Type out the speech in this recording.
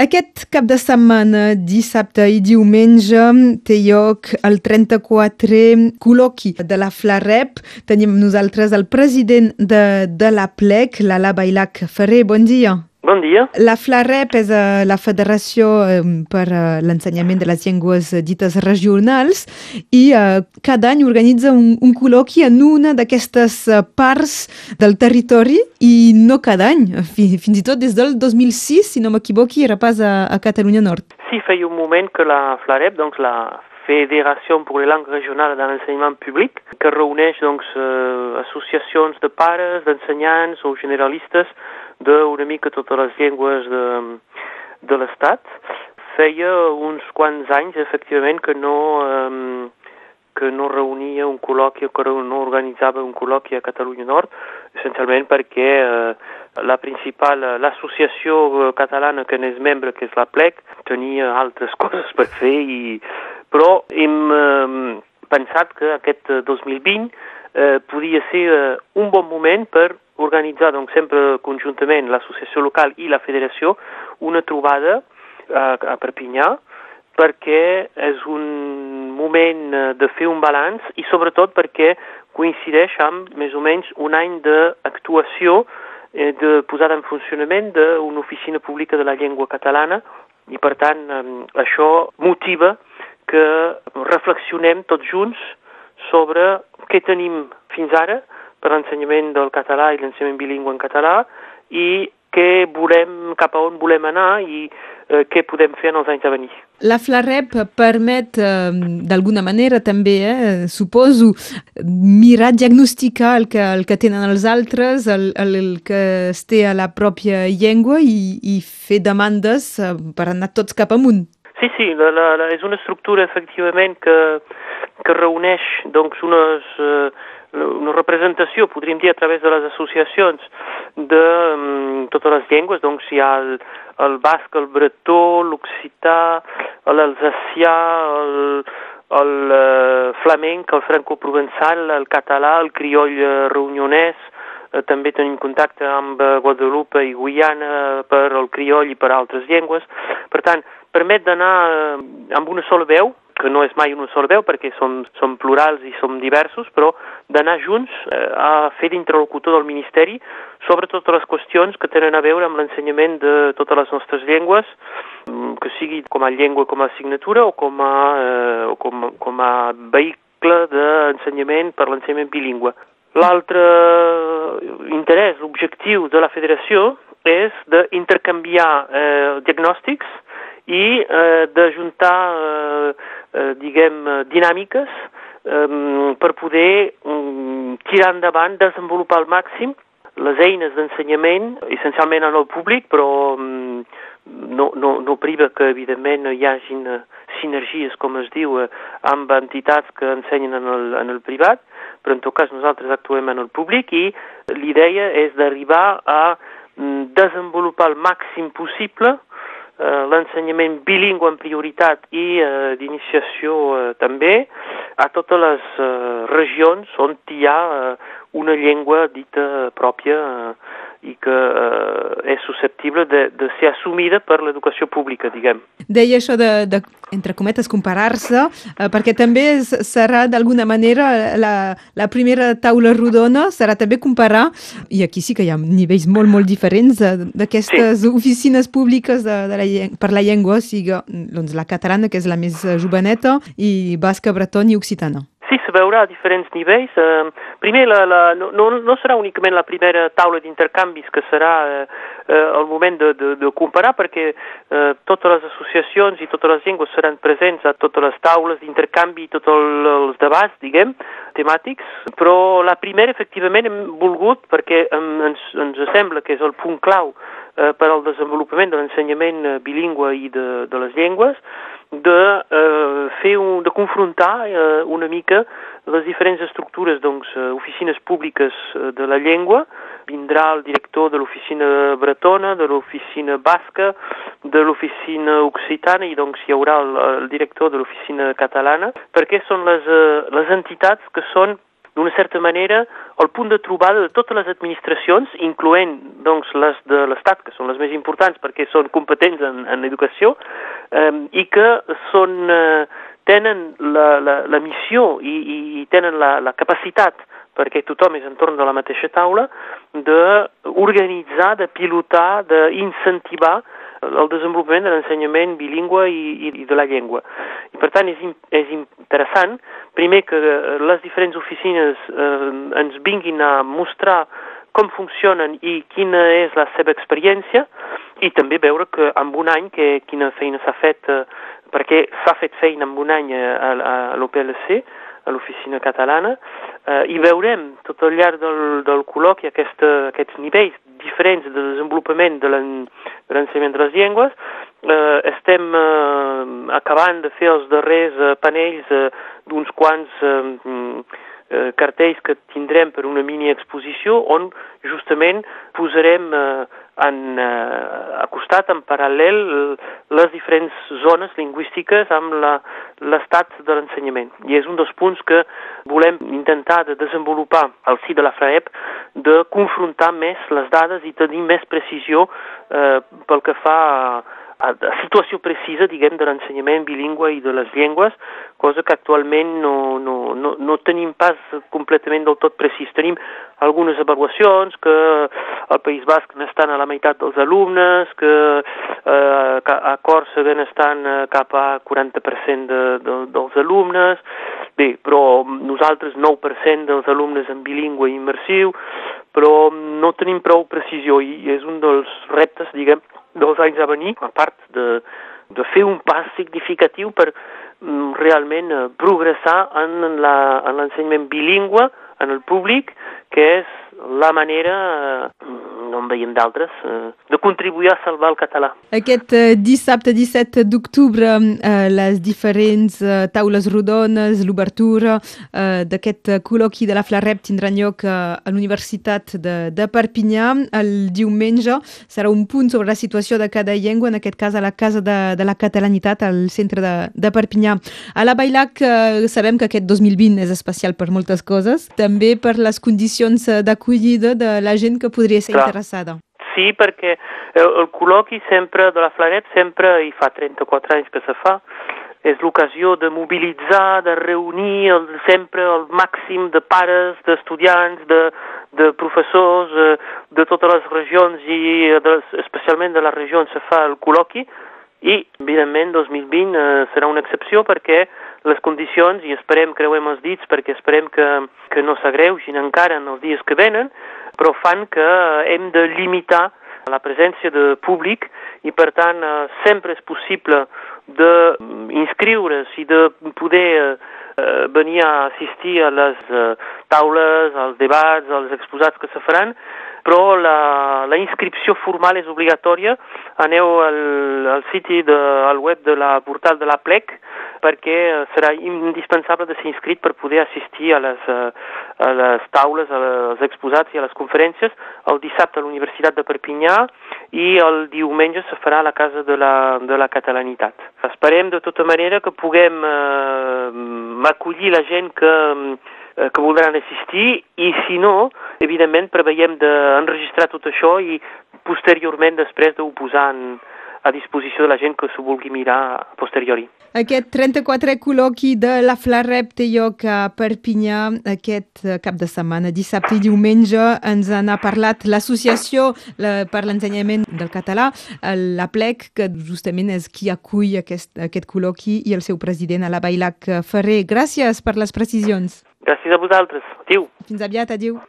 Aquest cap de setmana, dissabte i diumenge, té lloc el 34è col·loqui de la FLAREP. Tenim nosaltres el president de, de la PLEC, l'Ala Bailac Ferrer. Bon dia. Bon dia. La FLAREP és uh, la Federació uh, per uh, l'ensenyament de les llengües dites regionals i cada any organitza un, un col·loqui en una d'aquestes parts del territori i no cada any, fins i tot des del 2006, si no m'equivoqui, era pas a, a Catalunya Nord. Sí, feia un moment que la FLAREP, doncs la Fédération pour les langues régionales dans l'enseignement public, que reuneix doncs, associacions de pares, d'ensenyants o generalistes d'una mica totes les llengües de, de l'Estat. Feia uns quants anys, efectivament, que no, eh, que no reunia un col·loqui que no organitzava un col·loqui a Catalunya Nord, essencialment perquè eh, la principal, l'associació catalana que n'és membre, que és la PLEC, tenia altres coses per fer, i... però hem eh, pensat que aquest 2020 eh, podia ser eh, un bon moment per organitzar doncs, sempre conjuntament l'associació local i la federació una trobada a, a Perpinyà perquè és un moment de fer un balanç i sobretot perquè coincideix amb més o menys un any d'actuació eh, de posada en funcionament d'una oficina pública de la llengua catalana i per tant eh, això motiva que reflexionem tots junts sobre què tenim fins ara per l'ensenyament del català i l'ensenyament bilingüe en català i què volem, cap a on volem anar i eh, què podem fer en els anys a venir. La FLAREP permet, eh, d'alguna manera també, eh, suposo, mirar, diagnosticar el que, el que tenen els altres, el, el, el que es té a la pròpia llengua i, i fer demandes eh, per anar tots cap amunt. Sí, sí, la, la, la, és una estructura efectivament que, que reuneix doncs, unes, eh, una representació, podríem dir, a través de les associacions de um, totes les llengües, doncs hi ha el, el basc, el bretó, l'occità, l'alsacià, el, el uh, flamenc, el franco-provençal, el català, el crioll uh, reunionès, uh, també tenim contacte amb uh, Guadalupe i Guyana per el crioll i per altres llengües. Per tant, permet d'anar uh, amb una sola veu, que no és mai una sola veu perquè som, som plurals i som diversos, però d'anar junts eh, a fer d'interlocutor del Ministeri sobre totes les qüestions que tenen a veure amb l'ensenyament de totes les nostres llengües, mm, que sigui com a llengua, com a assignatura o com a, eh, com, com a vehicle d'ensenyament per l'ensenyament bilingüe. L'altre interès, l'objectiu de la federació és d'intercanviar eh, diagnòstics i eh, d'ajuntar eh, eh, diguem, dinàmiques eh, per poder eh, tirar endavant, desenvolupar al màxim les eines d'ensenyament, essencialment en el públic, però eh, no, no, no priva que, evidentment, hi hagin eh, sinergies, com es diu, eh, amb entitats que ensenyen en el, en el privat, però en tot cas nosaltres actuem en el públic i l'idea és d'arribar a desenvolupar el màxim possible l'ensenyament bilingüe en prioritat i eh, d'iniciació eh, també a totes les eh, regions on hi ha eh, una llengua dita pròpia eh, i que eh, és susceptible de, de ser assumida per l'educació pública, diguem. Deia això de, de entre cometes, comparar-se, eh, perquè també serà d'alguna manera la, la primera taula rodona, serà també comparar, i aquí sí que hi ha nivells molt, molt diferents d'aquestes sí. oficines públiques de, de la, per la llengua, sigui doncs, la catalana, que és la més joveneta, i basca, bretona i occitana. Sí, se veurà a diferents nivells. Eh, primer, la, la, no, no serà únicament la primera taula d'intercanvis que serà eh, eh, el moment de, de, de comparar, perquè eh, totes les associacions i totes les llengües seran presents a totes les taules d'intercanvi i tots el, els debats, diguem, temàtics, però la primera, efectivament, hem volgut, perquè ens, ens sembla que és el punt clau eh, per al desenvolupament de l'ensenyament eh, bilingüe i de, de les llengües, de eh, fer un, de confrontar eh, una mica les diferents estructures, doncs, eh, oficines públiques eh, de la llengua, vindrà el director de l'oficina bretona, de l'oficina basca, de l'oficina occitana i doncs hi haurà el, el director de l'oficina catalana, perquè són les, eh, les entitats que són d'una certa manera, el punt de trobada de totes les administracions, incloent doncs, les de l'Estat, que són les més importants perquè són competents en, en educació, eh, i que són, eh, tenen la, la, la missió i, i tenen la, la capacitat perquè tothom és entorn de la mateixa taula, d'organitzar, de pilotar, d'incentivar el desenvolupament de l'ensenyament bilingüe i, i de la llengua. I per tant és, és interessant, primer que les diferents oficines eh, ens vinguin a mostrar com funcionen i quina és la seva experiència i també veure que en un any que, quina feina s'ha fet, eh, perquè s'ha fet feina en un any a, a, a l'OPLC, a l'oficina catalana, eh, i veurem tot al llarg del, del col·loqui aquesta, aquests nivells diferents de desenvolupament de l'ensenyament de les llengües. Eh, estem eh, acabant de fer els darrers eh, panells eh, d'uns quants eh, eh, cartells que tindrem per una mini exposició on justament posarem eh, han eh, acostat en paral·lel les diferents zones lingüístiques amb l'estat de l'ensenyament. I és un dels punts que volem intentar de desenvolupar al si de la FRAEP, de confrontar més les dades i tenir més precisió eh, pel que fa a a situació precisa, diguem, de l'ensenyament bilingüe i de les llengües, cosa que actualment no, no, no, no tenim pas completament del tot precís. Tenim algunes avaluacions que al País Basc n'estan a la meitat dels alumnes, que eh, a Còrsega n'estan eh, cap a 40% de, de, dels alumnes, bé, però nosaltres 9% dels alumnes en bilingüe i immersiu, però no tenim prou precisió i és un dels reptes, diguem, dels anys a venir, a part de, de fer un pas significatiu per mm, realment eh, progressar en l'ensenyament bilingüe en el públic, que és la manera, eh, no en veiem d'altres, eh, de contribuir a salvar el català. Aquest eh, dissabte 17 d'octubre, eh, les diferents taules rodones, l'obertura d'aquest col·loqui de la Flarep tindran lloc a l'Universitat de, de Perpinyà. El diumenge serà un punt sobre la situació de cada llengua, en aquest cas a la Casa de, de la Catalanitat, al centre de, de Perpinyà. A la Bailac sabem que aquest 2020 és especial per moltes coses, també per les condicions d'acollida acollida de la gent que podria ser Clar. interessada. Sí, perquè el, el col·loqui sempre de la Flaret, sempre, i fa 34 anys que se fa, és l'ocasió de mobilitzar, de reunir el, sempre el màxim de pares, d'estudiants, de, de professors eh, de totes les regions i de, especialment de la regió on se fa el col·loqui. I, evidentment, 2020 eh, serà una excepció perquè les condicions, i esperem, creuem els dits, perquè esperem que, que no s'agreugin encara en els dies que venen, però fan que hem de limitar la presència de públic i, per tant, eh, sempre és possible d'inscriure's i de poder eh, venir a assistir a les eh, taules, als debats, als exposats que se faran, però la, la inscripció formal és obligatòria. Aneu al, al siti de, al web de la portal de la PLEC perquè serà indispensable de ser inscrit per poder assistir a les, eh, a les taules, als exposats i a les conferències el dissabte a la Universitat de Perpinyà i el diumenge se farà a la Casa de la, de la Catalanitat. Esperem de tota manera que puguem eh, acollir la gent que, eh, que voldran assistir i si no, evidentment preveiem d'enregistrar tot això i posteriorment després de ho posar en, a disposició de la gent que s'ho vulgui mirar a posteriori. Aquest 34è col·loqui de la FLAREP té lloc a Perpinyà aquest cap de setmana, dissabte i diumenge. Ens n'ha parlat l'associació per l'ensenyament del català, la PLEC, que justament és qui acull aquest, aquest col·loqui i el seu president, a la Bailac Ferrer. Gràcies per les precisions. Gràcies a vosaltres. Adéu. Fins aviat, adéu.